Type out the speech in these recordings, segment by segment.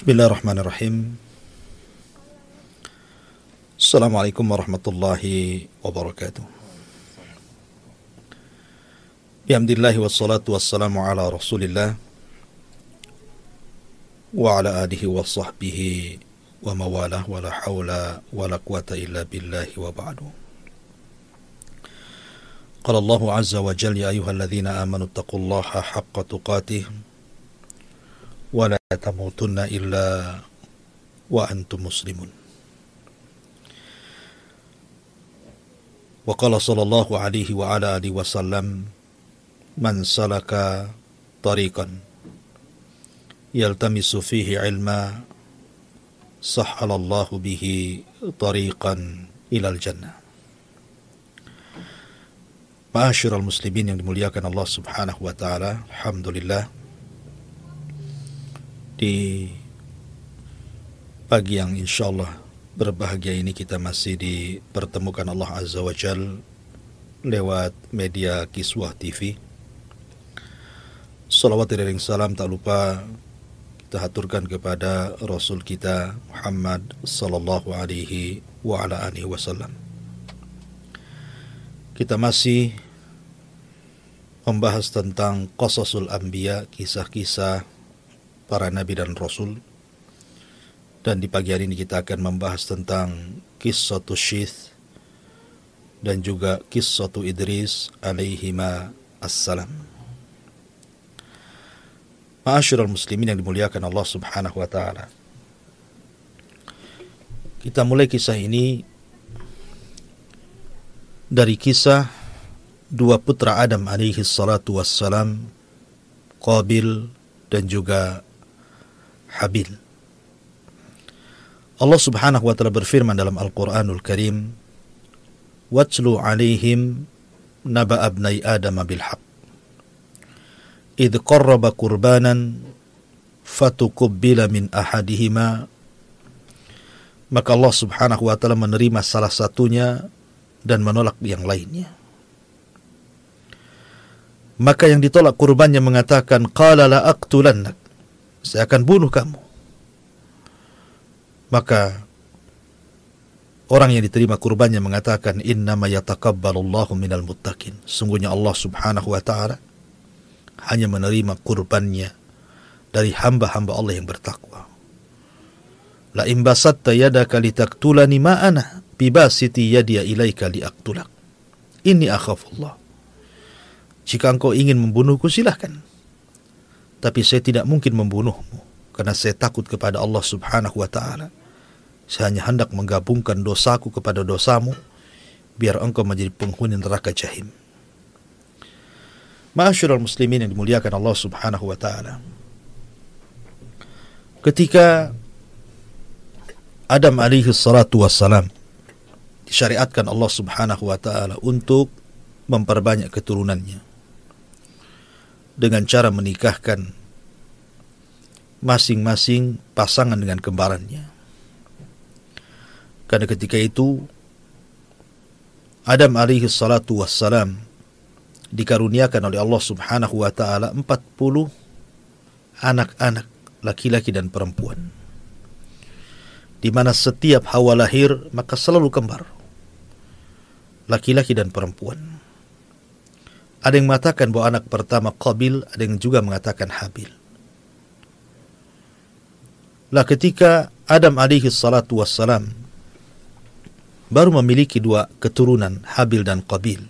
بسم الله الرحمن الرحيم السلام عليكم ورحمة الله وبركاته بحمد الله والصلاة والسلام على رسول الله وعلى آله وصحبه وموالاه ولا حول ولا قوة إلا بالله وبعد قال الله عز وجل يا أيها الذين آمنوا اتقوا الله حق تقاته ولا تموتن إلا وأنتم مسلمون وقال صلى الله عليه وعلى آله وسلم من سلك طريقا يلتمس فيه علما سحل الله به طريقا إلى الجنة Ma'asyiral muslimin yang dimuliakan Allah Subhanahu wa taala, alhamdulillah di pagi yang insyaallah berbahagia ini kita masih dipertemukan Allah Azza wa Jal lewat media Kiswah TV. Salawat dan salam tak lupa kita haturkan kepada Rasul kita Muhammad sallallahu alaihi wa ala alihi wasallam. Kita masih membahas tentang qasasul anbiya, kisah-kisah para nabi dan rasul. Dan di pagi hari ini kita akan membahas tentang kisah Syith dan juga kisah Idris alaihima assalam. Ma'asyiral muslimin yang dimuliakan Allah Subhanahu wa taala. Kita mulai kisah ini dari kisah dua putra Adam alaihi salatu wassalam Qabil dan juga Habil Allah subhanahu wa ta'ala berfirman dalam Al-Quranul Karim Watlu alaihim naba abnai Adam bilhaq إذ قرب قربانا فتقبل من أحدهما maka Allah subhanahu wa ta'ala menerima salah satunya dan menolak yang lainnya. Maka yang ditolak kurbannya mengatakan, Qala la aqtulannak. saya akan bunuh kamu. Maka orang yang diterima kurbannya mengatakan, Innama yatakabbalullahu minal muttaqin. Sungguhnya Allah subhanahu wa ta'ala hanya menerima kurbannya dari hamba-hamba Allah yang bertakwa. La imbasatta yadaka litaktulani ma'ana bibasiti yadiya ilaika liaktulak. Ini akhafullah. Jika engkau ingin membunuhku silahkan. Tapi saya tidak mungkin membunuhmu. Karena saya takut kepada Allah subhanahu wa ta'ala. Saya hanya hendak menggabungkan dosaku kepada dosamu. Biar engkau menjadi penghuni neraka jahim. Ma'asyiral muslimin yang dimuliakan Allah subhanahu wa ta'ala. Ketika Adam alaihi salatu wassalam disyariatkan Allah Subhanahu wa taala untuk memperbanyak keturunannya dengan cara menikahkan masing-masing pasangan dengan kembarannya. Karena ketika itu Adam alaihi salatu wassalam dikaruniakan oleh Allah Subhanahu wa taala 40 anak-anak laki-laki dan perempuan. Di mana setiap hawa lahir maka selalu kembar laki-laki dan perempuan. Ada yang mengatakan bahwa anak pertama Qabil, ada yang juga mengatakan Habil. Lah ketika Adam alaihi salatu wassalam baru memiliki dua keturunan Habil dan Qabil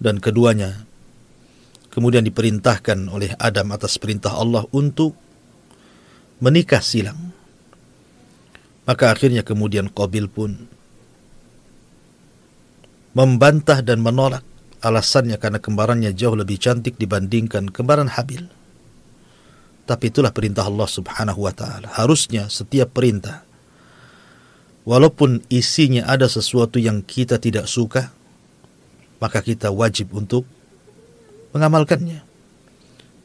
dan keduanya kemudian diperintahkan oleh Adam atas perintah Allah untuk menikah silang. Maka akhirnya kemudian Qabil pun membantah dan menolak alasannya karena kembarannya jauh lebih cantik dibandingkan kembaran Habil. Tapi itulah perintah Allah Subhanahu wa taala. Harusnya setiap perintah walaupun isinya ada sesuatu yang kita tidak suka, maka kita wajib untuk mengamalkannya.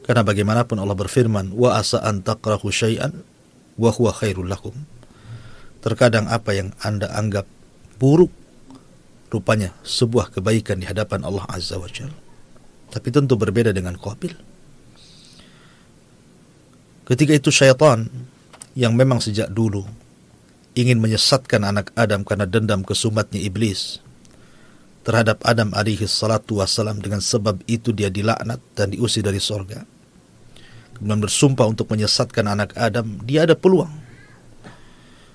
Karena bagaimanapun Allah berfirman, "Wa asa an takrahu syai'an wa huwa khairul lakum." Terkadang apa yang Anda anggap buruk rupanya sebuah kebaikan di hadapan Allah Azza wa Jalla. Tapi tentu berbeda dengan Qabil. Ketika itu syaitan yang memang sejak dulu ingin menyesatkan anak Adam karena dendam kesumatnya iblis terhadap Adam alaihi salatu wassalam dengan sebab itu dia dilaknat dan diusir dari sorga. Kemudian bersumpah untuk menyesatkan anak Adam, dia ada peluang.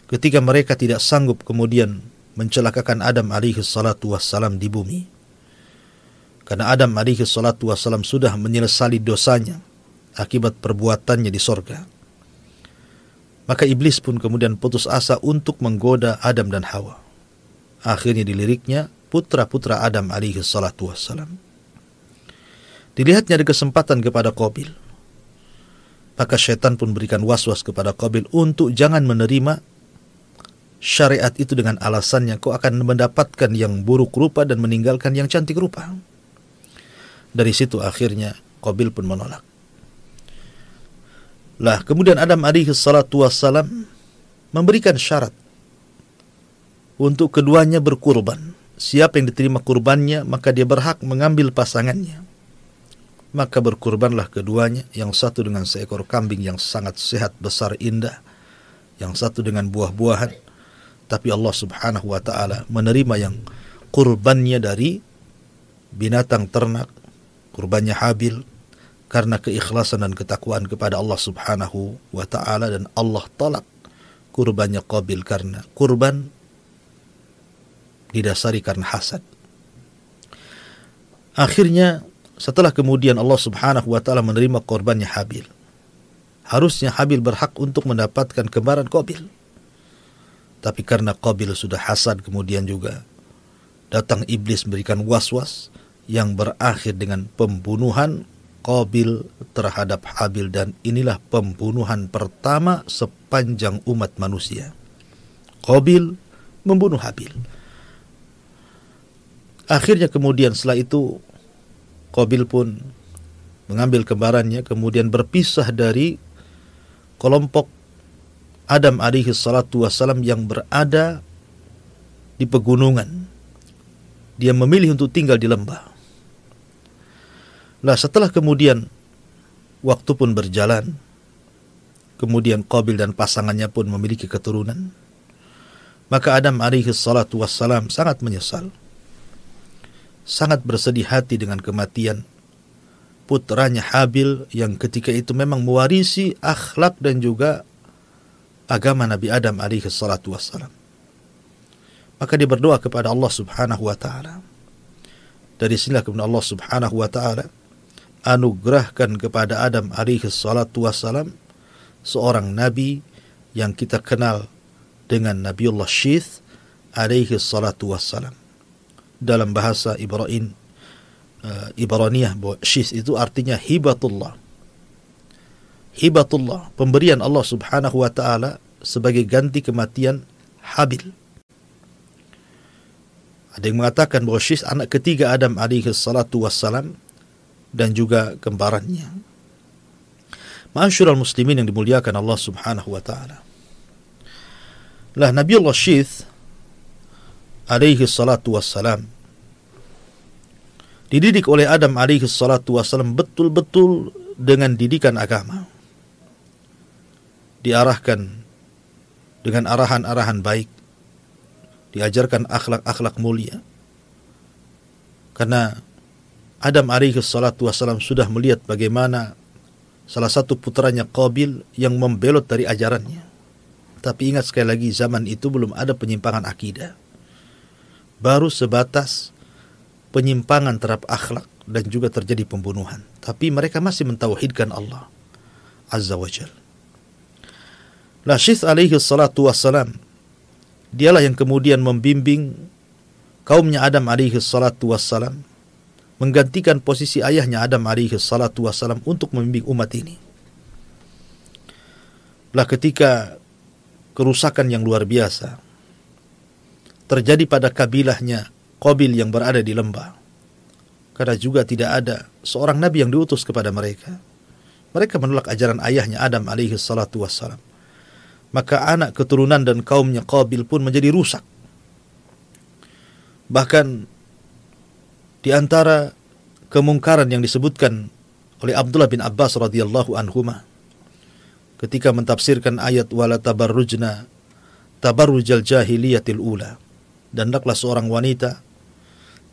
Ketika mereka tidak sanggup kemudian mencelakakan Adam alaihi salatu wassalam di bumi. Karena Adam alaihi salatu wassalam sudah menyelesali dosanya akibat perbuatannya di sorga. Maka iblis pun kemudian putus asa untuk menggoda Adam dan Hawa. Akhirnya diliriknya putra-putra Adam alaihi salatu wassalam. Dilihatnya ada kesempatan kepada Qabil. Maka syaitan pun berikan was-was kepada Qabil untuk jangan menerima syariat itu dengan alasannya kau akan mendapatkan yang buruk rupa dan meninggalkan yang cantik rupa. Dari situ akhirnya Qabil pun menolak. Lah kemudian Adam alaihi salatu wassalam memberikan syarat untuk keduanya berkurban siapa yang diterima kurbannya maka dia berhak mengambil pasangannya maka berkurbanlah keduanya yang satu dengan seekor kambing yang sangat sehat besar indah yang satu dengan buah-buahan tapi Allah Subhanahu wa taala menerima yang kurbannya dari binatang ternak kurbannya Habil karena keikhlasan dan ketakwaan kepada Allah Subhanahu wa taala dan Allah tolak kurbannya Qabil karena kurban didasari karena hasad. Akhirnya setelah kemudian Allah Subhanahu wa taala menerima korbannya Habil. Harusnya Habil berhak untuk mendapatkan kembaran Qabil. Tapi karena Qabil sudah hasad kemudian juga datang iblis memberikan was-was yang berakhir dengan pembunuhan Qabil terhadap Habil dan inilah pembunuhan pertama sepanjang umat manusia. Qabil membunuh Habil. Akhirnya kemudian setelah itu Qabil pun mengambil kembarannya kemudian berpisah dari kelompok Adam alaihi salatu wassalam yang berada di pegunungan. Dia memilih untuk tinggal di lembah. Nah setelah kemudian waktu pun berjalan, kemudian Qabil dan pasangannya pun memiliki keturunan, maka Adam alaihi salatu wassalam sangat menyesal sangat bersedih hati dengan kematian putranya Habil yang ketika itu memang mewarisi akhlak dan juga agama Nabi Adam alaihi salatu wassalam. Maka dia berdoa kepada Allah subhanahu wa ta'ala. Dari sinilah kemudian Allah subhanahu wa ta'ala anugerahkan kepada Adam alaihi salatu wassalam seorang nabi yang kita kenal dengan Nabiullah Syith alaihi salatu wassalam dalam bahasa Ibrahim uh, Ibraniyah bahwa syis itu artinya hibatullah. Hibatullah, pemberian Allah Subhanahu wa taala sebagai ganti kematian Habil. Ada yang mengatakan bahwa Syis anak ketiga Adam alaihi salatu wassalam dan juga kembarannya. Ma'asyiral muslimin yang dimuliakan Allah Subhanahu wa taala. Lah Nabi Allah Syith alaihi salatu wassalam dididik oleh Adam alaihi salatu wassalam betul-betul dengan didikan agama diarahkan dengan arahan-arahan baik diajarkan akhlak-akhlak mulia karena Adam alaihi salatu wassalam sudah melihat bagaimana salah satu putranya Qabil yang membelot dari ajarannya tapi ingat sekali lagi zaman itu belum ada penyimpangan akidah baru sebatas penyimpangan terhadap akhlak dan juga terjadi pembunuhan. Tapi mereka masih mentauhidkan Allah Azza wa Jal. Syith alaihi salatu wassalam dialah yang kemudian membimbing kaumnya Adam alaihi salatu wassalam menggantikan posisi ayahnya Adam alaihi salatu wassalam untuk membimbing umat ini. Lah ketika kerusakan yang luar biasa terjadi pada kabilahnya Qabil yang berada di lembah. Karena juga tidak ada seorang nabi yang diutus kepada mereka. Mereka menolak ajaran ayahnya Adam alaihi salatu wassalam. Maka anak keturunan dan kaumnya Qabil pun menjadi rusak. Bahkan di antara kemungkaran yang disebutkan oleh Abdullah bin Abbas radhiyallahu anhuma ketika mentafsirkan ayat wala tabarrujna tabarrujal jahiliyatil ula dan hendaklah seorang wanita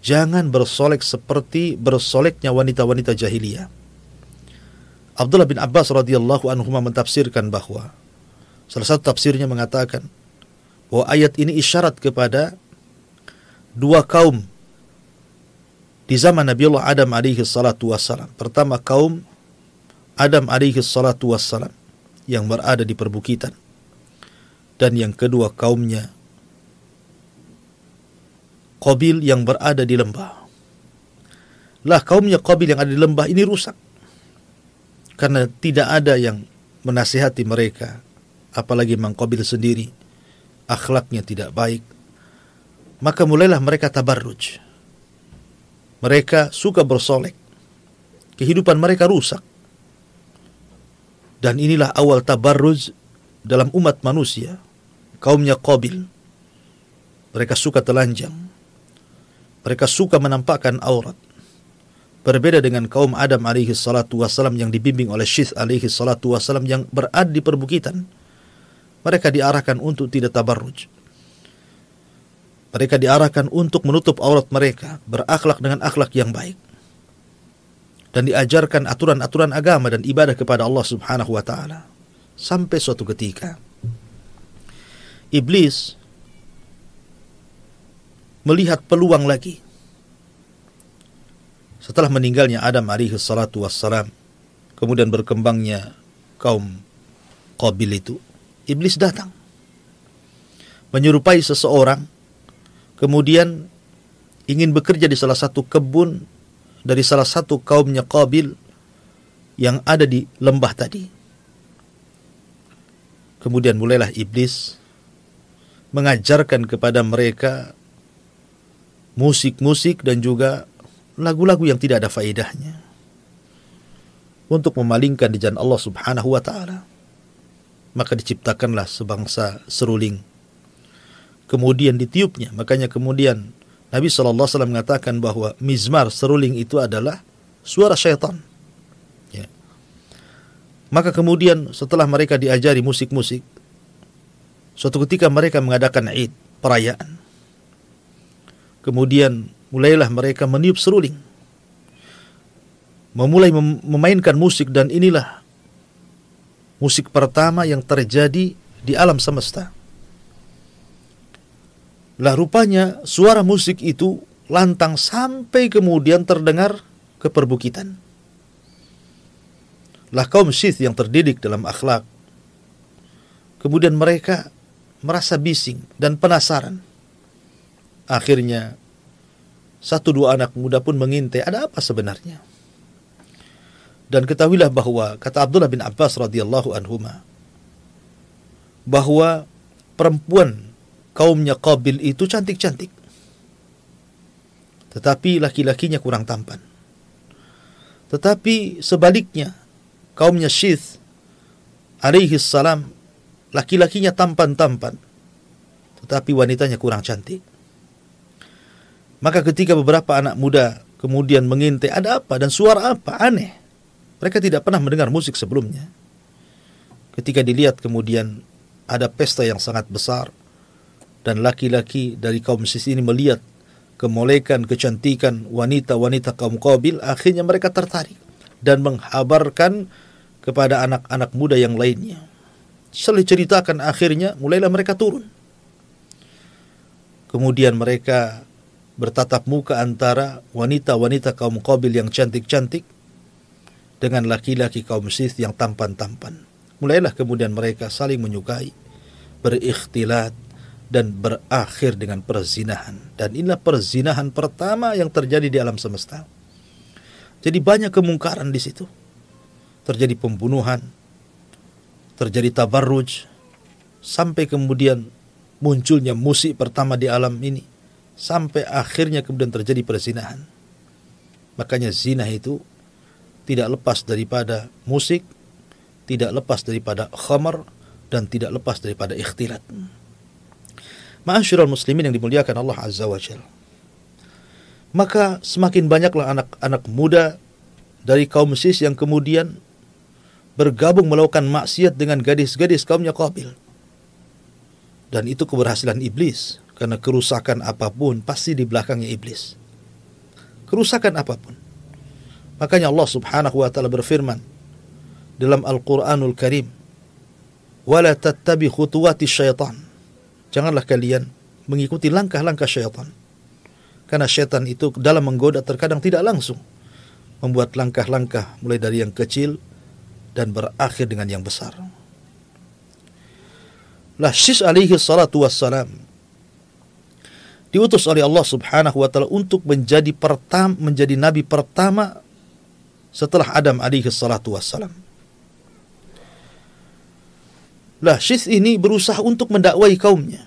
jangan bersolek seperti bersoleknya wanita-wanita jahiliyah. Abdullah bin Abbas radhiyallahu anhu mentafsirkan bahwa salah satu tafsirnya mengatakan bahwa ayat ini isyarat kepada dua kaum di zaman Nabi Allah Adam alaihi salatu wassalam. Pertama kaum Adam alaihi salatu wassalam yang berada di perbukitan. Dan yang kedua kaumnya Qabil yang berada di lembah. Lah kaumnya Qabil yang ada di lembah ini rusak. Karena tidak ada yang menasihati mereka. Apalagi Mang Qabil sendiri. Akhlaknya tidak baik. Maka mulailah mereka tabarruj. Mereka suka bersolek. Kehidupan mereka rusak dan inilah awal tabarruz dalam umat manusia. Kaumnya Qabil. Mereka suka telanjang. Mereka suka menampakkan aurat. Berbeda dengan kaum Adam alaihi salatu wasalam yang dibimbing oleh Syith alaihi salatu wasalam yang berada di perbukitan. Mereka diarahkan untuk tidak tabarruj. Mereka diarahkan untuk menutup aurat mereka, berakhlak dengan akhlak yang baik dan diajarkan aturan-aturan agama dan ibadah kepada Allah Subhanahu wa taala. Sampai suatu ketika iblis melihat peluang lagi. Setelah meninggalnya Adam alaihi salatu wassalam, kemudian berkembangnya kaum Qabil itu, iblis datang menyerupai seseorang kemudian ingin bekerja di salah satu kebun dari salah satu kaumnya Qabil yang ada di lembah tadi. Kemudian mulailah iblis mengajarkan kepada mereka musik-musik dan juga lagu-lagu yang tidak ada faedahnya untuk memalingkan di jalan Allah Subhanahu wa taala. Maka diciptakanlah sebangsa seruling. Kemudian ditiupnya, makanya kemudian Nabi SAW mengatakan bahwa mizmar seruling itu adalah suara syaitan. Ya. Maka kemudian setelah mereka diajari musik-musik, suatu ketika mereka mengadakan id, perayaan. Kemudian mulailah mereka meniup seruling. Memulai mem memainkan musik dan inilah musik pertama yang terjadi di alam semesta. Lah rupanya suara musik itu lantang sampai kemudian terdengar ke perbukitan. Lah kaum Syith yang terdidik dalam akhlak. Kemudian mereka merasa bising dan penasaran. Akhirnya satu dua anak muda pun mengintai ada apa sebenarnya. Dan ketahuilah bahwa kata Abdullah bin Abbas radhiyallahu anhu bahwa perempuan kaumnya Qabil itu cantik-cantik. Tetapi laki-lakinya kurang tampan. Tetapi sebaliknya, kaumnya Syith alaihi salam, laki-lakinya tampan-tampan. Tetapi wanitanya kurang cantik. Maka ketika beberapa anak muda kemudian mengintai ada apa dan suara apa aneh. Mereka tidak pernah mendengar musik sebelumnya. Ketika dilihat kemudian ada pesta yang sangat besar dan laki-laki dari kaum Sis ini melihat kemolekan, kecantikan wanita-wanita kaum Qabil, akhirnya mereka tertarik dan menghabarkan kepada anak-anak muda yang lainnya. Setelah ceritakan akhirnya mulailah mereka turun. Kemudian mereka bertatap muka antara wanita-wanita kaum Qabil yang cantik-cantik dengan laki-laki kaum Sith yang tampan-tampan. Mulailah kemudian mereka saling menyukai, berikhtilat, dan berakhir dengan perzinahan. Dan inilah perzinahan pertama yang terjadi di alam semesta. Jadi banyak kemungkaran di situ. Terjadi pembunuhan, terjadi tabarruj, sampai kemudian munculnya musik pertama di alam ini, sampai akhirnya kemudian terjadi perzinahan. Makanya zina itu tidak lepas daripada musik, tidak lepas daripada khamar, dan tidak lepas daripada ikhtilat. Ma'asyiral muslimin yang dimuliakan Allah Azza wa Jal. Maka semakin banyaklah anak-anak muda dari kaum sis yang kemudian bergabung melakukan maksiat dengan gadis-gadis kaumnya Qabil. Dan itu keberhasilan iblis karena kerusakan apa pun pasti di belakangnya iblis. Kerusakan apa pun. Makanya Allah Subhanahu wa taala berfirman dalam Al-Qur'anul Karim, "Wala tattabi khutuwati syaitan." Janganlah kalian mengikuti langkah-langkah syaitan. Karena syaitan itu dalam menggoda terkadang tidak langsung membuat langkah-langkah mulai dari yang kecil dan berakhir dengan yang besar. Lah Syis alaihi salatu wassalam diutus oleh Allah Subhanahu wa taala untuk menjadi pertama menjadi nabi pertama setelah Adam alaihi salatu wassalam. Lah Syis ini berusaha untuk mendakwai kaumnya.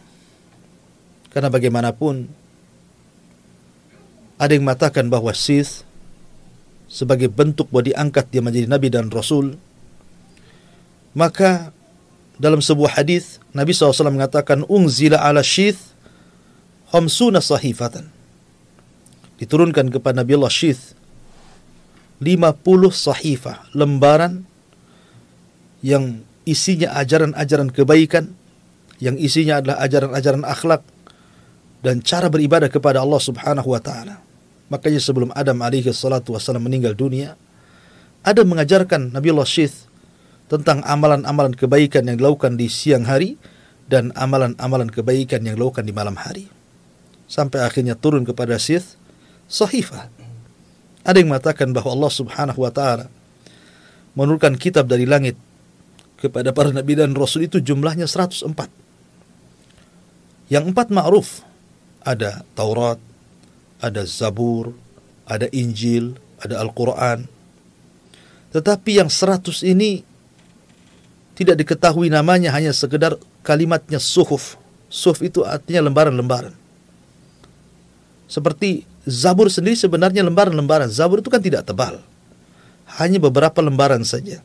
Karena bagaimanapun ada yang mengatakan bahwa Syis sebagai bentuk bahwa diangkat dia menjadi nabi dan rasul maka dalam sebuah hadis Nabi SAW mengatakan unzila ala syith khamsuna sahifatan. Diturunkan kepada Nabi Allah Syith 50 sahifah, lembaran yang isinya ajaran-ajaran kebaikan, yang isinya adalah ajaran-ajaran akhlak dan cara beribadah kepada Allah Subhanahu wa taala. Makanya sebelum Adam alaihi salatu wasallam meninggal dunia, ada mengajarkan Nabi Allah Syith tentang amalan-amalan kebaikan yang dilakukan di siang hari dan amalan-amalan kebaikan yang dilakukan di malam hari. Sampai akhirnya turun kepada Sith sahifah. Ada yang mengatakan bahwa Allah Subhanahu wa taala menurunkan kitab dari langit kepada para nabi dan rasul itu jumlahnya 104. Yang empat ma'ruf ada Taurat, ada Zabur, ada Injil, ada Al-Quran. Tetapi yang 100 ini tidak diketahui namanya hanya sekedar kalimatnya suhuf. Suhuf itu artinya lembaran-lembaran. Seperti Zabur sendiri sebenarnya lembaran-lembaran. Zabur itu kan tidak tebal. Hanya beberapa lembaran saja.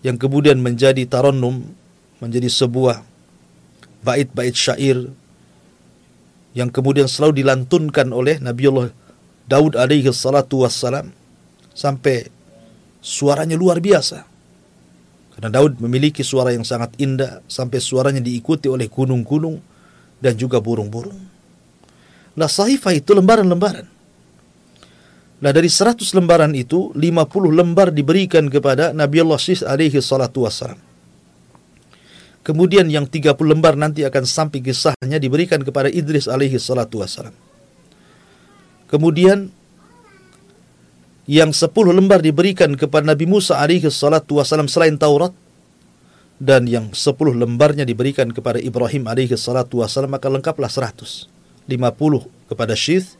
Yang kemudian menjadi taronum, menjadi sebuah bait-bait syair yang kemudian selalu dilantunkan oleh Nabiullah Daud alaihi salatu wassalam sampai suaranya luar biasa. Karena Daud memiliki suara yang sangat indah sampai suaranya diikuti oleh gunung-gunung dan juga burung-burung. Nah sahifah itu lembaran-lembaran. Nah dari 100 lembaran itu 50 lembar diberikan kepada Nabi Allah Sis alaihi salatu wassalam. Kemudian yang 30 lembar nanti akan sampai kisahnya diberikan kepada Idris alaihi salatu wassalam. Kemudian yang sepuluh lembar diberikan kepada Nabi Musa alaihi salatu wasalam selain Taurat dan yang sepuluh lembarnya diberikan kepada Ibrahim alaihi salatu wasalam maka lengkaplah seratus lima puluh kepada Syith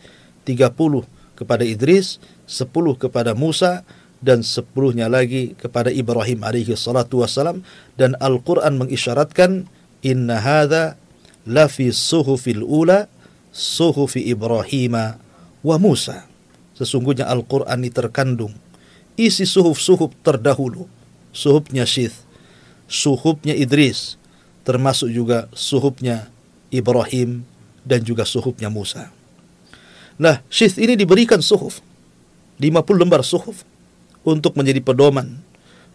tiga puluh kepada Idris sepuluh kepada Musa dan sepuluhnya lagi kepada Ibrahim alaihi salatu wasalam dan Al-Quran mengisyaratkan inna hadha lafi suhufil ula suhufi Ibrahim wa Musa Sesungguhnya Al-Quran ini terkandung isi suhuf-suhuf terdahulu. Suhufnya Syith, suhufnya Idris, termasuk juga suhufnya Ibrahim dan juga suhufnya Musa. Nah, Syith ini diberikan suhuf. 50 lembar suhuf untuk menjadi pedoman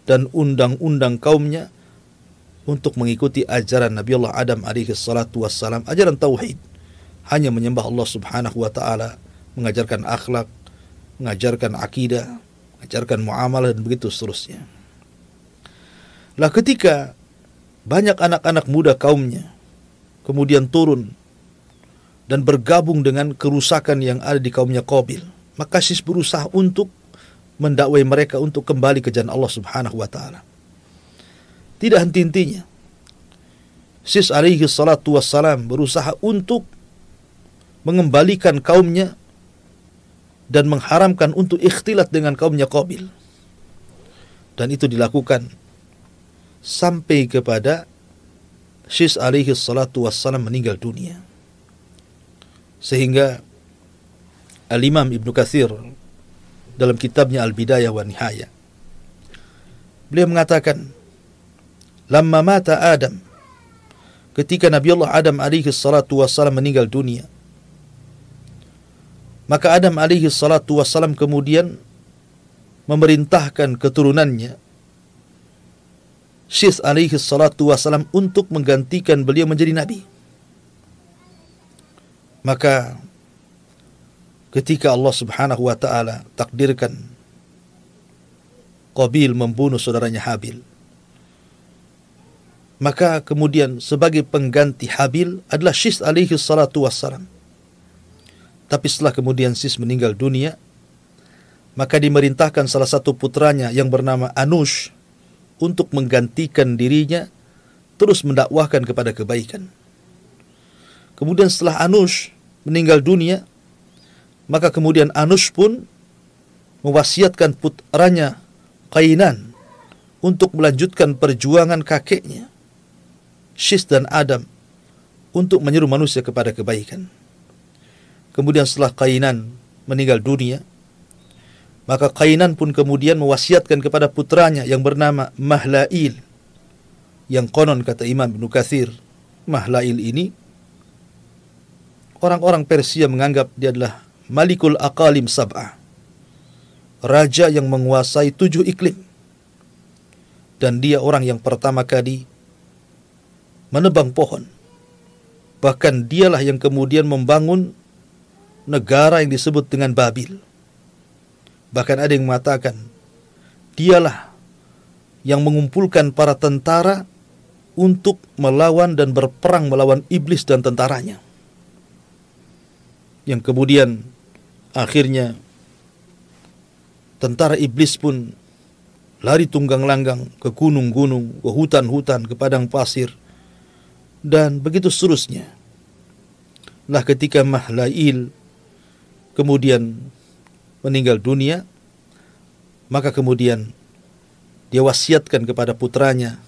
dan undang-undang kaumnya untuk mengikuti ajaran Nabi Allah Adam alaihi salatu wassalam, ajaran tauhid. Hanya menyembah Allah Subhanahu wa taala, mengajarkan akhlak, mengajarkan akidah, mengajarkan muamalah dan begitu seterusnya. Lah ketika banyak anak-anak muda kaumnya kemudian turun dan bergabung dengan kerusakan yang ada di kaumnya Qabil, maka Sis berusaha untuk mendakwai mereka untuk kembali ke jalan Allah Subhanahu wa taala. Tidak henti-hentinya. Sis alaihi salatu wassalam berusaha untuk mengembalikan kaumnya dan mengharamkan untuk ikhtilat dengan kaumnya Qabil. Dan itu dilakukan sampai kepada Syis alaihi salatu wassalam meninggal dunia. Sehingga Al-Imam Ibn Kathir dalam kitabnya Al-Bidayah wa Nihaya beliau mengatakan Lama mata Adam ketika Nabi Allah Adam alaihi salatu wassalam meninggal dunia maka Adam alaihi salatu wassalam kemudian memerintahkan keturunannya Syekh alaihi salatu wasalam untuk menggantikan beliau menjadi nabi. Maka ketika Allah Subhanahu wa taala takdirkan Qabil membunuh saudaranya Habil. Maka kemudian sebagai pengganti Habil adalah Syis alaihi salatu wassalam. Tapi setelah kemudian Sis meninggal dunia, maka dimerintahkan salah satu putranya yang bernama Anush untuk menggantikan dirinya terus mendakwahkan kepada kebaikan. Kemudian setelah Anush meninggal dunia, maka kemudian Anush pun mewasiatkan putranya Kainan untuk melanjutkan perjuangan kakeknya, Syis dan Adam, untuk menyeru manusia kepada kebaikan. Kemudian setelah Kainan meninggal dunia, maka Kainan pun kemudian mewasiatkan kepada putranya yang bernama Mahlail, yang konon kata Imam Ibn Kathir, Mahlail ini, orang-orang Persia menganggap dia adalah Malikul Aqalim Sab'ah, raja yang menguasai tujuh iklim. Dan dia orang yang pertama kali menebang pohon. Bahkan dialah yang kemudian membangun negara yang disebut dengan Babil. Bahkan ada yang mengatakan, dialah yang mengumpulkan para tentara untuk melawan dan berperang melawan iblis dan tentaranya. Yang kemudian akhirnya tentara iblis pun lari tunggang langgang ke gunung-gunung, ke hutan-hutan, ke padang pasir, dan begitu seterusnya. Lah ketika Mahlail kemudian meninggal dunia, maka kemudian dia wasiatkan kepada putranya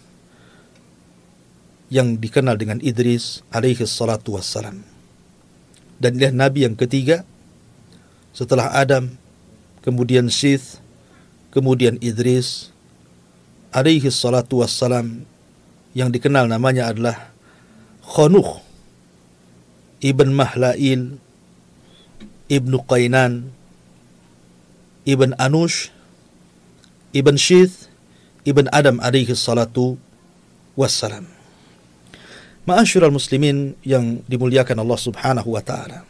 yang dikenal dengan Idris alaihi salatu wassalam. Dan dia nabi yang ketiga setelah Adam kemudian Sith, kemudian Idris, alaihi salatu wassalam, yang dikenal namanya adalah Khanuh, Ibn Mahlail, Ibn Qainan, Ibn Anush, Ibn Shith, Ibn Adam alaihi salatu wassalam. Ma'asyiral muslimin yang dimuliakan Allah Subhanahu wa taala.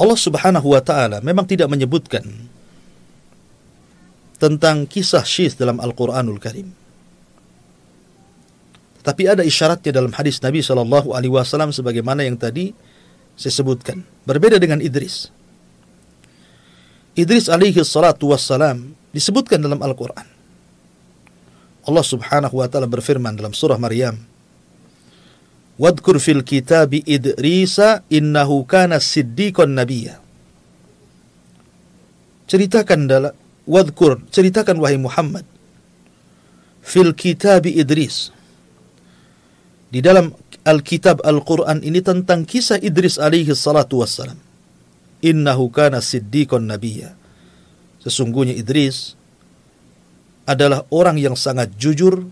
Allah Subhanahu wa taala memang tidak menyebutkan tentang kisah Syith dalam Al-Qur'anul Karim. Tapi ada isyaratnya dalam hadis Nabi Shallallahu alaihi wasallam sebagaimana yang tadi saya sebutkan. Berbeda dengan Idris. Idris alaihi salatu wassalam disebutkan dalam Al-Qur'an. Allah Subhanahu wa taala berfirman dalam surah Maryam Wadkur fil kitabi Idrisa innahu kana siddiqon nabiyya. Ceritakan dalam wadkur, ceritakan wahai Muhammad fil kitabi Idris. Di dalam Alkitab Al-Quran ini tentang kisah Idris alaihi salatu wassalam. Innahu kana siddiqon nabiyya. Sesungguhnya Idris adalah orang yang sangat jujur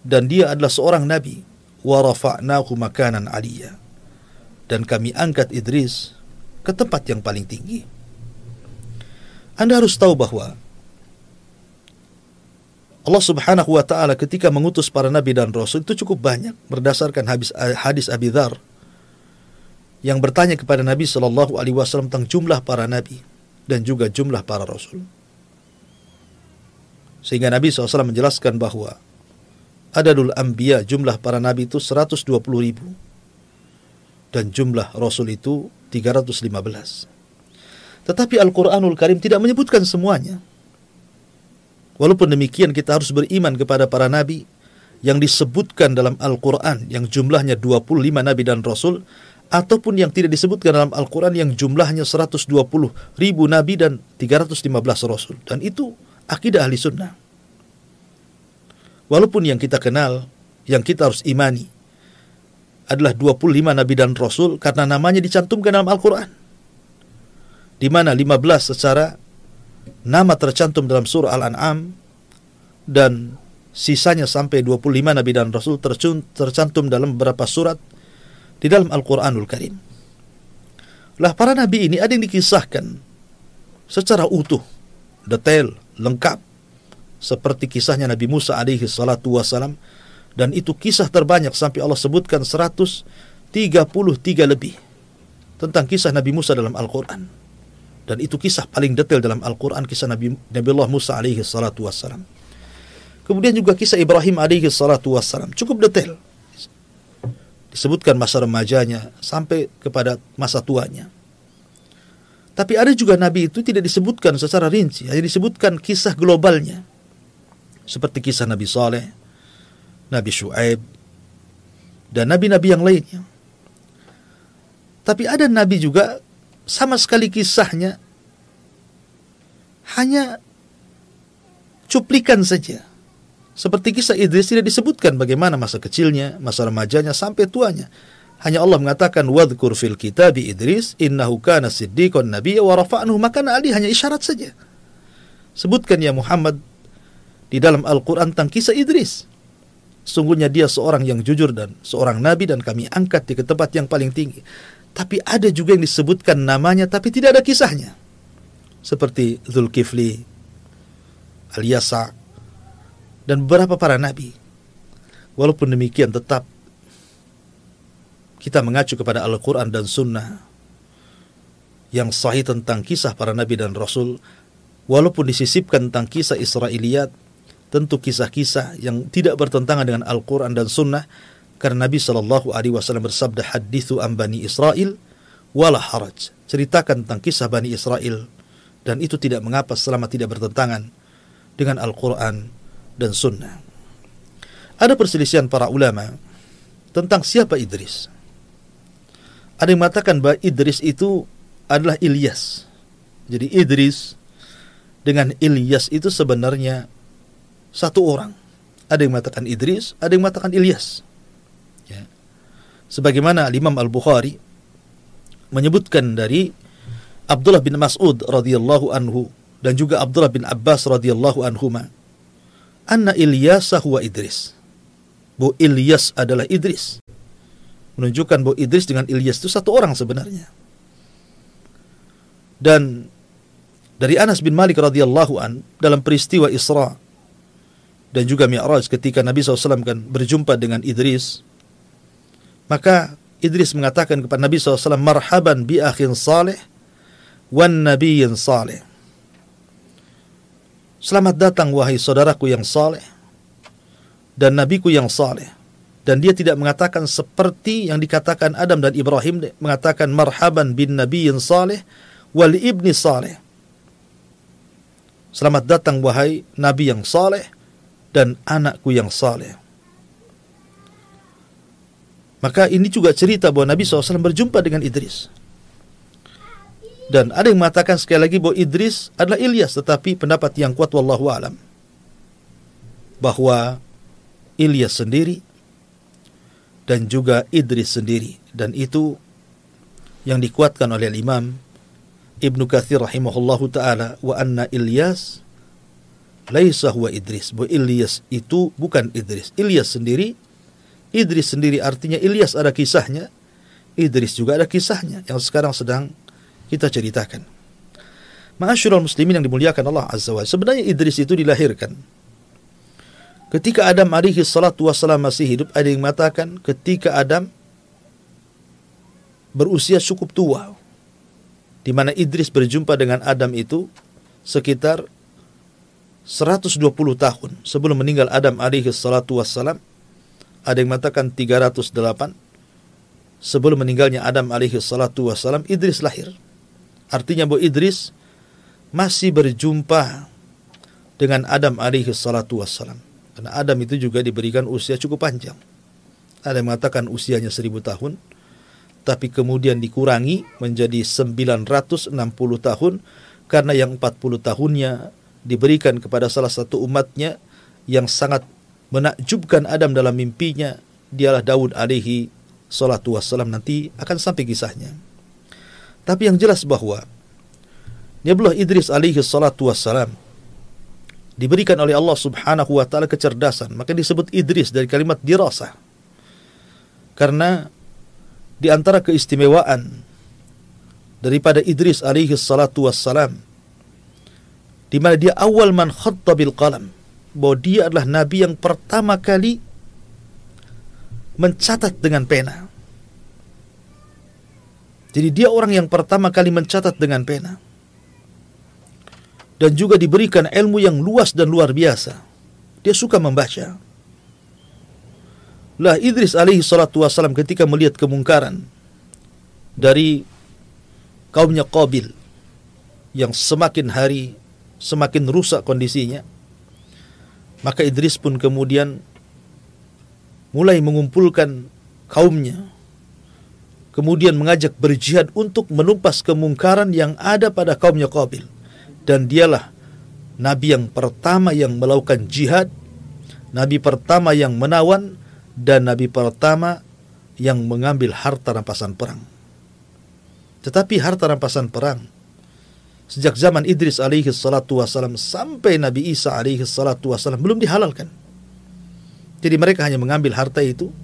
dan dia adalah seorang nabi makanan. Dan kami angkat Idris ke tempat yang paling tinggi. Anda harus tahu bahwa Allah Subhanahu wa taala ketika mengutus para nabi dan rasul itu cukup banyak berdasarkan hadis hadis Abi Dzar yang bertanya kepada Nabi Shallallahu alaihi wasallam tentang jumlah para nabi dan juga jumlah para rasul. Sehingga Nabi SAW menjelaskan bahwa adadul anbiya jumlah para nabi itu 120 ribu. Dan jumlah rasul itu 315 tetapi Al-Quranul Karim tidak menyebutkan semuanya. Walaupun demikian kita harus beriman kepada para nabi yang disebutkan dalam Al-Quran yang jumlahnya 25 nabi dan rasul ataupun yang tidak disebutkan dalam Al-Quran yang jumlahnya 120 ribu nabi dan 315 rasul. Dan itu akidah ahli sunnah Walaupun yang kita kenal, yang kita harus imani adalah 25 nabi dan rasul karena namanya dicantumkan dalam Al-Qur'an. Di mana 15 secara nama tercantum dalam surah Al-An'am dan sisanya sampai 25 nabi dan rasul tercantum dalam beberapa surat di dalam Al-Qur'anul Karim. Lah para nabi ini ada yang dikisahkan secara utuh, detail, lengkap seperti kisahnya Nabi Musa alaihi salatu wasalam dan itu kisah terbanyak sampai Allah sebutkan 133 lebih tentang kisah Nabi Musa dalam Al-Qur'an. Dan itu kisah paling detail dalam Al-Quran, kisah Nabi, Nabi Allah Musa alaihi salatu wassalam. Kemudian juga kisah Ibrahim alaihi salatu wassalam. Cukup detail. Disebutkan masa remajanya sampai kepada masa tuanya. Tapi ada juga Nabi itu tidak disebutkan secara rinci, hanya disebutkan kisah globalnya. Seperti kisah Nabi Saleh, Nabi Shu'aib, dan nabi-nabi yang lainnya. Tapi ada nabi juga sama sekali kisahnya hanya cuplikan saja. Seperti kisah Idris tidak disebutkan bagaimana masa kecilnya, masa remajanya sampai tuanya. Hanya Allah mengatakan wadhkur fil kitab Idris innahu kana siddiqan nabiyya wa rafa'nahu maka Ali hanya isyarat saja. Sebutkan ya Muhammad di dalam Al-Qur'an tentang kisah Idris. Sungguhnya dia seorang yang jujur dan seorang nabi dan kami angkat di ke tempat yang paling tinggi. Tapi ada juga yang disebutkan namanya tapi tidak ada kisahnya. Seperti Zulkifli, Al-Yasa, dan beberapa para nabi. Walaupun demikian tetap kita mengacu kepada Al-Quran dan Sunnah yang sahih tentang kisah para nabi dan rasul walaupun disisipkan tentang kisah Israiliyat tentu kisah-kisah yang tidak bertentangan dengan Al-Quran dan Sunnah karena Nabi Shallallahu Alaihi Wasallam bersabda hadithu am bani Israel wala haraj ceritakan tentang kisah bani Israel dan itu tidak mengapa selama tidak bertentangan dengan Al-Quran dan sunnah. Ada perselisihan para ulama tentang siapa Idris. Ada yang mengatakan bahwa Idris itu adalah Ilyas. Jadi Idris dengan Ilyas itu sebenarnya satu orang. Ada yang mengatakan Idris, ada yang mengatakan Ilyas. Ya. Sebagaimana Imam Al-Bukhari menyebutkan dari Abdullah bin Mas'ud radhiyallahu anhu dan juga Abdullah bin Abbas radhiyallahu anhuma anna Ilyas huwa Idris. Bu Ilyas adalah Idris. Menunjukkan bahwa Idris dengan Ilyas itu satu orang sebenarnya. Dan dari Anas bin Malik radhiyallahu an dalam peristiwa Isra dan juga Mi'raj ketika Nabi SAW kan berjumpa dengan Idris maka Idris mengatakan kepada Nabi SAW marhaban bi akhin salih wan nabiyyin salih Selamat datang wahai saudaraku yang saleh dan nabiku yang saleh. Dan dia tidak mengatakan seperti yang dikatakan Adam dan Ibrahim mengatakan marhaban bin nabiyyin saleh wal ibni saleh. Selamat datang wahai nabi yang saleh dan anakku yang saleh. Maka ini juga cerita bahwa Nabi SAW berjumpa dengan Idris. Dan ada yang mengatakan sekali lagi bahwa Idris adalah Ilyas, tetapi pendapat yang kuat wallahu alam bahwa Ilyas sendiri dan juga Idris sendiri dan itu yang dikuatkan oleh Imam Ibnu Katsir rahimahullahu taala wa anna Ilyas laisa huwa Idris. Bahwa Ilyas itu bukan Idris. Ilyas sendiri Idris sendiri artinya Ilyas ada kisahnya, Idris juga ada kisahnya yang sekarang sedang kita ceritakan. Ma'asyiral muslimin yang dimuliakan Allah Azza wa Sebenarnya Idris itu dilahirkan. Ketika Adam alaihi salatu wassalam masih hidup, ada yang mengatakan ketika Adam berusia cukup tua. Di mana Idris berjumpa dengan Adam itu sekitar 120 tahun sebelum meninggal Adam alaihi salatu wassalam. Ada yang mengatakan 308 sebelum meninggalnya Adam alaihi salatu wassalam Idris lahir. Artinya bahwa Idris masih berjumpa dengan Adam alaihi salatu wassalam. Karena Adam itu juga diberikan usia cukup panjang. Ada yang mengatakan usianya seribu tahun, tapi kemudian dikurangi menjadi 960 tahun karena yang 40 tahunnya diberikan kepada salah satu umatnya yang sangat menakjubkan Adam dalam mimpinya dialah Daud alaihi salatu wassalam nanti akan sampai kisahnya. Tapi yang jelas bahwa Nabiullah Idris alaihi salatu wassalam diberikan oleh Allah Subhanahu wa taala kecerdasan, maka disebut Idris dari kalimat dirasa. Karena di antara keistimewaan daripada Idris alaihi salatu wassalam di mana dia awal man khatta bil qalam. bahwa dia adalah nabi yang pertama kali mencatat dengan pena. Jadi dia orang yang pertama kali mencatat dengan pena. Dan juga diberikan ilmu yang luas dan luar biasa. Dia suka membaca. Lah Idris alaihi salatu wassalam ketika melihat kemungkaran dari kaumnya Qabil yang semakin hari semakin rusak kondisinya, maka Idris pun kemudian mulai mengumpulkan kaumnya, kemudian mengajak berjihad untuk menumpas kemungkaran yang ada pada kaumnya Qabil. Dan dialah Nabi yang pertama yang melakukan jihad, Nabi pertama yang menawan, dan Nabi pertama yang mengambil harta rampasan perang. Tetapi harta rampasan perang sejak zaman Idris alaihi salatu wasalam sampai Nabi Isa alaihi salatu wasalam belum dihalalkan. Jadi mereka hanya mengambil harta itu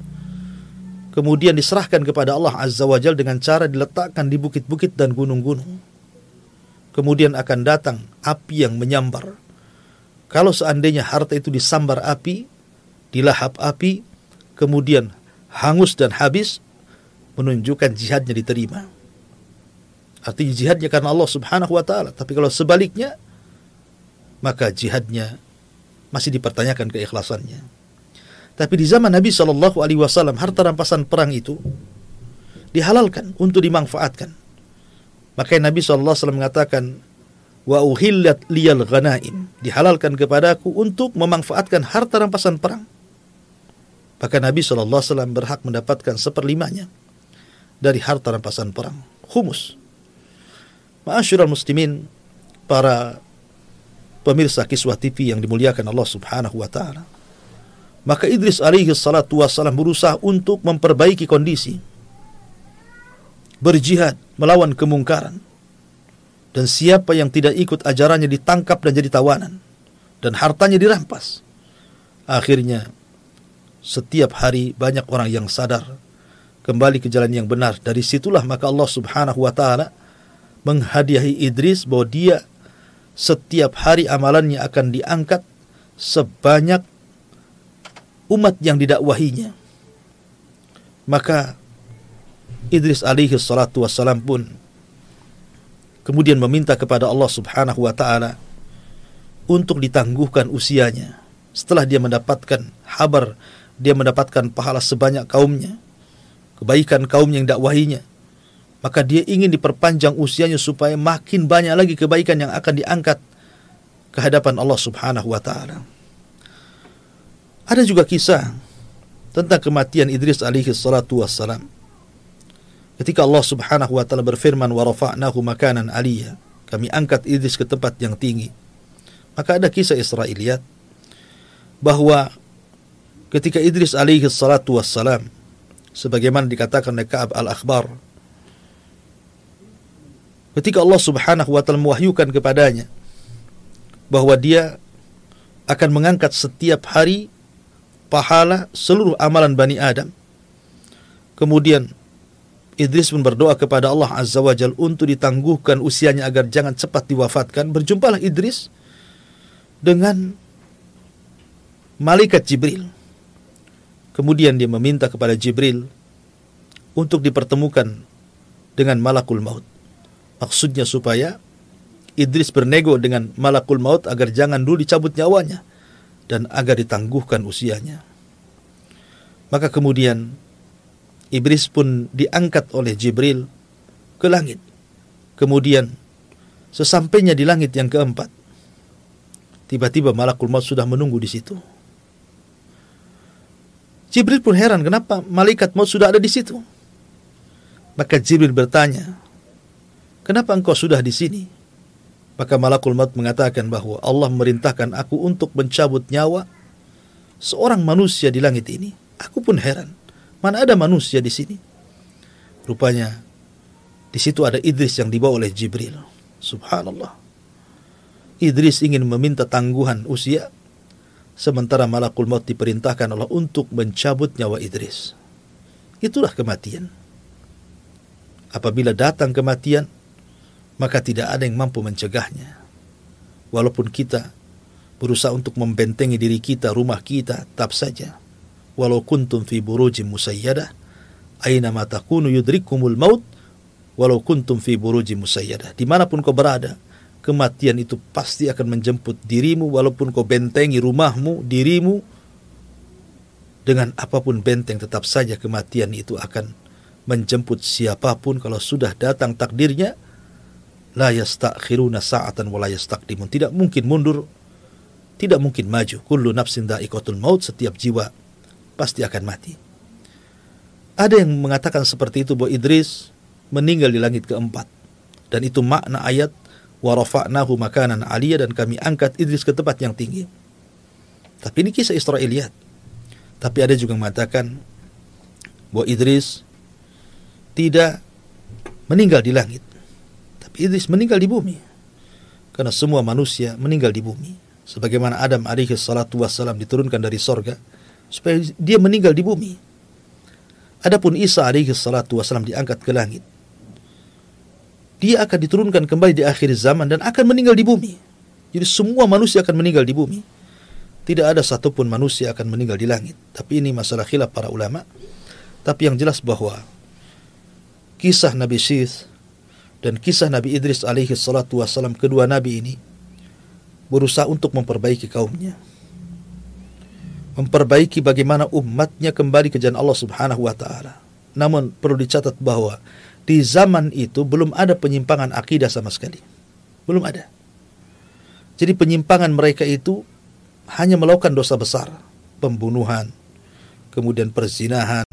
kemudian diserahkan kepada Allah Azza wa Jal dengan cara diletakkan di bukit-bukit dan gunung-gunung. Kemudian akan datang api yang menyambar. Kalau seandainya harta itu disambar api, dilahap api, kemudian hangus dan habis, menunjukkan jihadnya diterima. Artinya jihadnya karena Allah Subhanahu wa taala. Tapi kalau sebaliknya maka jihadnya masih dipertanyakan keikhlasannya. Tapi di zaman Nabi Shallallahu alaihi wasallam harta rampasan perang itu dihalalkan untuk dimanfaatkan. Maka Nabi sallallahu alaihi wasallam mengatakan wa uhillat liyal ghanaim dihalalkan kepadaku untuk memanfaatkan harta rampasan perang. Maka Nabi wasallam berhak mendapatkan seperlimanya dari harta rampasan perang, humus. Ma'asyiral muslimin, para pemirsa kiswah TV yang dimuliakan Allah Subhanahu wa taala. Maka Idris alaihi salatu wassalam berusaha untuk memperbaiki kondisi. Berjihad melawan kemungkaran. Dan siapa yang tidak ikut ajarannya ditangkap dan jadi tawanan. Dan hartanya dirampas. Akhirnya setiap hari banyak orang yang sadar kembali ke jalan yang benar. Dari situlah maka Allah Subhanahu wa taala menghadiahi Idris bahwa dia setiap hari amalannya akan diangkat sebanyak umat yang didakwahinya. Maka Idris alaihi salatu wassalam pun kemudian meminta kepada Allah Subhanahu wa taala untuk ditangguhkan usianya setelah dia mendapatkan kabar dia mendapatkan pahala sebanyak kaumnya kebaikan kaum yang dakwahinya maka dia ingin diperpanjang usianya supaya makin banyak lagi kebaikan yang akan diangkat ke hadapan Allah Subhanahu wa taala. Ada juga kisah tentang kematian Idris alaihi salatu wassalam. Ketika Allah Subhanahu wa taala berfirman wa rafa'nahu makanan aliyya, kami angkat Idris ke tempat yang tinggi. Maka ada kisah Israiliyat bahwa ketika Idris alaihi salatu wassalam sebagaimana dikatakan oleh Ka'ab al-Akhbar ketika Allah Subhanahu wa taala mewahyukan kepadanya bahwa dia akan mengangkat setiap hari pahala seluruh amalan Bani Adam. Kemudian Idris pun berdoa kepada Allah Azza wa Jal untuk ditangguhkan usianya agar jangan cepat diwafatkan. Berjumpalah Idris dengan malaikat Jibril. Kemudian dia meminta kepada Jibril untuk dipertemukan dengan malakul maut. Maksudnya supaya Idris bernego dengan malakul maut agar jangan dulu dicabut nyawanya dan agar ditangguhkan usianya. Maka kemudian Iblis pun diangkat oleh Jibril ke langit. Kemudian sesampainya di langit yang keempat, tiba-tiba malakul maut sudah menunggu di situ. Jibril pun heran kenapa malaikat maut sudah ada di situ. Maka Jibril bertanya, kenapa engkau sudah di sini? Maka malakul maut mengatakan bahwa Allah memerintahkan aku untuk mencabut nyawa seorang manusia di langit ini. Aku pun heran, mana ada manusia di sini? Rupanya di situ ada Idris yang dibawa oleh Jibril. Subhanallah. Idris ingin meminta tangguhan usia sementara malakul maut diperintahkan Allah untuk mencabut nyawa Idris. Itulah kematian. Apabila datang kematian, maka tidak ada yang mampu mencegahnya. Walaupun kita berusaha untuk membentengi diri kita, rumah kita, tetap saja. Walau kuntum fi burujim musayyadah, aina ma yudrikumul maut, walau kuntum fi burujim musayyadah. Di mana pun kau berada, kematian itu pasti akan menjemput dirimu, walaupun kau bentengi rumahmu, dirimu, dengan apa pun benteng tetap saja kematian itu akan menjemput siapa pun kalau sudah datang takdirnya la yastakhiruna sa'atan wa la yastaqdimun tidak mungkin mundur tidak mungkin maju. Kullu nafsin dha'iqatul maut, setiap jiwa pasti akan mati. Ada yang mengatakan seperti itu bahwa Idris meninggal di langit keempat. Dan itu makna ayat wa rafa'nahu makanan aliyah dan kami angkat Idris ke tempat yang tinggi. Tapi ini kisah Israiliyat. Tapi ada juga yang mengatakan bahwa Idris tidak meninggal di langit. Idris meninggal di bumi. Karena semua manusia meninggal di bumi sebagaimana Adam alaihi salatu wassalam diturunkan dari sorga supaya dia meninggal di bumi. Adapun Isa alaihi salatu wassalam diangkat ke langit. Dia akan diturunkan kembali di akhir zaman dan akan meninggal di bumi. Jadi semua manusia akan meninggal di bumi. Tidak ada satupun manusia akan meninggal di langit. Tapi ini masalah khilaf para ulama. Tapi yang jelas bahwa kisah Nabi Syith dan kisah Nabi Idris alaihi salatu wassalam kedua nabi ini berusaha untuk memperbaiki kaumnya. Memperbaiki bagaimana umatnya kembali ke jalan Allah Subhanahu wa taala. Namun perlu dicatat bahwa di zaman itu belum ada penyimpangan akidah sama sekali. Belum ada. Jadi penyimpangan mereka itu hanya melakukan dosa besar, pembunuhan, kemudian perzinahan,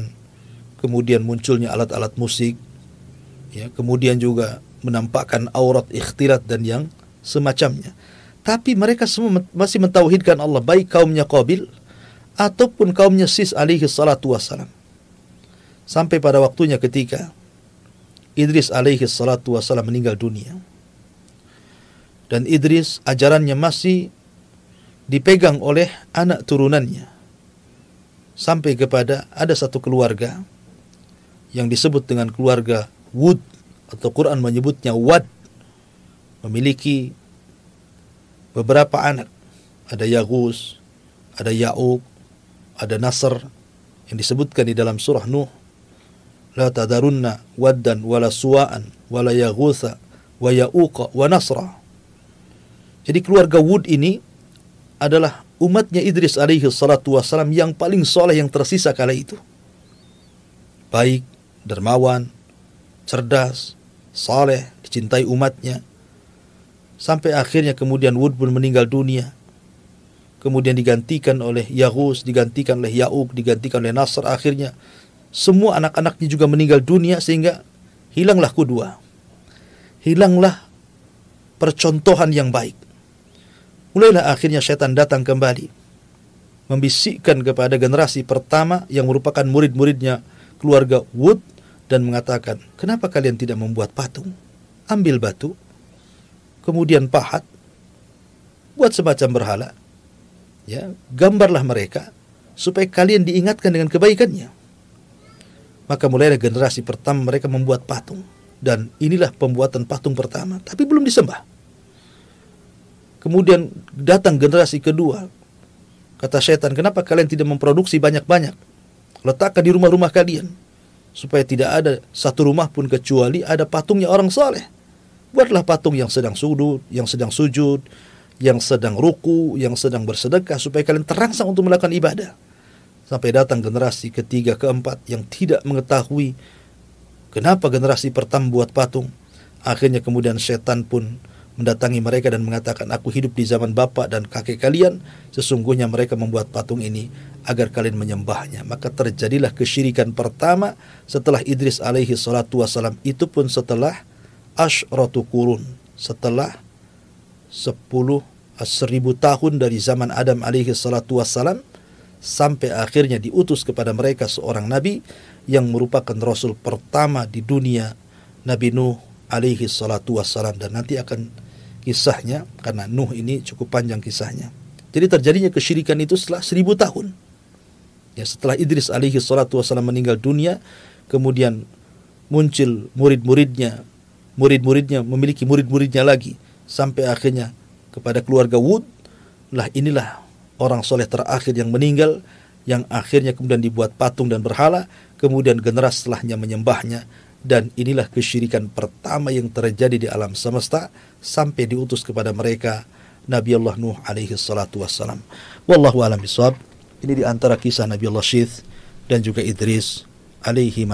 kemudian munculnya alat-alat musik, ya, kemudian juga menampakkan aurat ikhtilat dan yang semacamnya. Tapi mereka semua masih mentauhidkan Allah baik kaumnya Qabil ataupun kaumnya Sis alaihi salatu wassalam. Sampai pada waktunya ketika Idris alaihi salatu wassalam meninggal dunia. Dan Idris ajarannya masih dipegang oleh anak turunannya. Sampai kepada ada satu keluarga yang disebut dengan keluarga Wud atau Quran menyebutnya Wad memiliki beberapa anak. Ada Yagus, ada Ya'ub, ada Nasr yang disebutkan di dalam surah Nuh. La tadarunna waddan wala suwa'an wala yaghutha wa ya'uqa wa nasra. Jadi keluarga Wud ini adalah umatnya Idris alaihi salatu wassalam yang paling soleh yang tersisa kala itu. Baik, dermawan, cerdas, saleh, dicintai umatnya, Sampai akhirnya kemudian Wud pun meninggal dunia. Kemudian digantikan oleh Yahus, digantikan oleh Ya'uk, digantikan oleh Nasr. Akhirnya semua anak-anaknya juga meninggal dunia sehingga hilanglah kedua. Hilanglah percontohan yang baik. Mulailah akhirnya setan datang kembali. Membisikkan kepada generasi pertama yang merupakan murid-muridnya keluarga Wood dan mengatakan, kenapa kalian tidak membuat patung? Ambil batu, kemudian pahat, buat semacam berhala, ya, gambarlah mereka supaya kalian diingatkan dengan kebaikannya. Maka mulailah generasi pertama mereka membuat patung dan inilah pembuatan patung pertama, tapi belum disembah. Kemudian datang generasi kedua. Kata setan, kenapa kalian tidak memproduksi banyak-banyak? Letakkan di rumah-rumah kalian. Supaya tidak ada satu rumah pun kecuali ada patungnya orang soleh. Buatlah patung yang sedang sujud, yang sedang sujud, yang sedang ruku, yang sedang bersedekah supaya kalian terangsang untuk melakukan ibadah. Sampai datang generasi ketiga, keempat yang tidak mengetahui kenapa generasi pertama buat patung. Akhirnya kemudian setan pun mendatangi mereka dan mengatakan, aku hidup di zaman bapak dan kakek kalian, sesungguhnya mereka membuat patung ini agar kalian menyembahnya. Maka terjadilah kesyirikan pertama setelah Idris alaihi salatu wasalam. Itu pun setelah asyratu kurun setelah sepuluh seribu tahun dari zaman Adam alaihi salatu wassalam sampai akhirnya diutus kepada mereka seorang nabi yang merupakan rasul pertama di dunia Nabi Nuh alaihi salatu wassalam dan nanti akan kisahnya karena Nuh ini cukup panjang kisahnya. Jadi terjadinya kesyirikan itu setelah seribu tahun. Ya setelah Idris alaihi salatu wassalam meninggal dunia, kemudian muncul murid-muridnya murid-muridnya memiliki murid-muridnya lagi sampai akhirnya kepada keluarga Wud lah inilah orang soleh terakhir yang meninggal yang akhirnya kemudian dibuat patung dan berhala, kemudian generasi setelahnya menyembahnya, dan inilah kesyirikan pertama yang terjadi di alam semesta sampai diutus kepada mereka Nabi Allah Nuh alaihi salatu wassalam. Wallahu alam bisawab. Ini di antara kisah Nabi Allah Syith dan juga Idris alaihi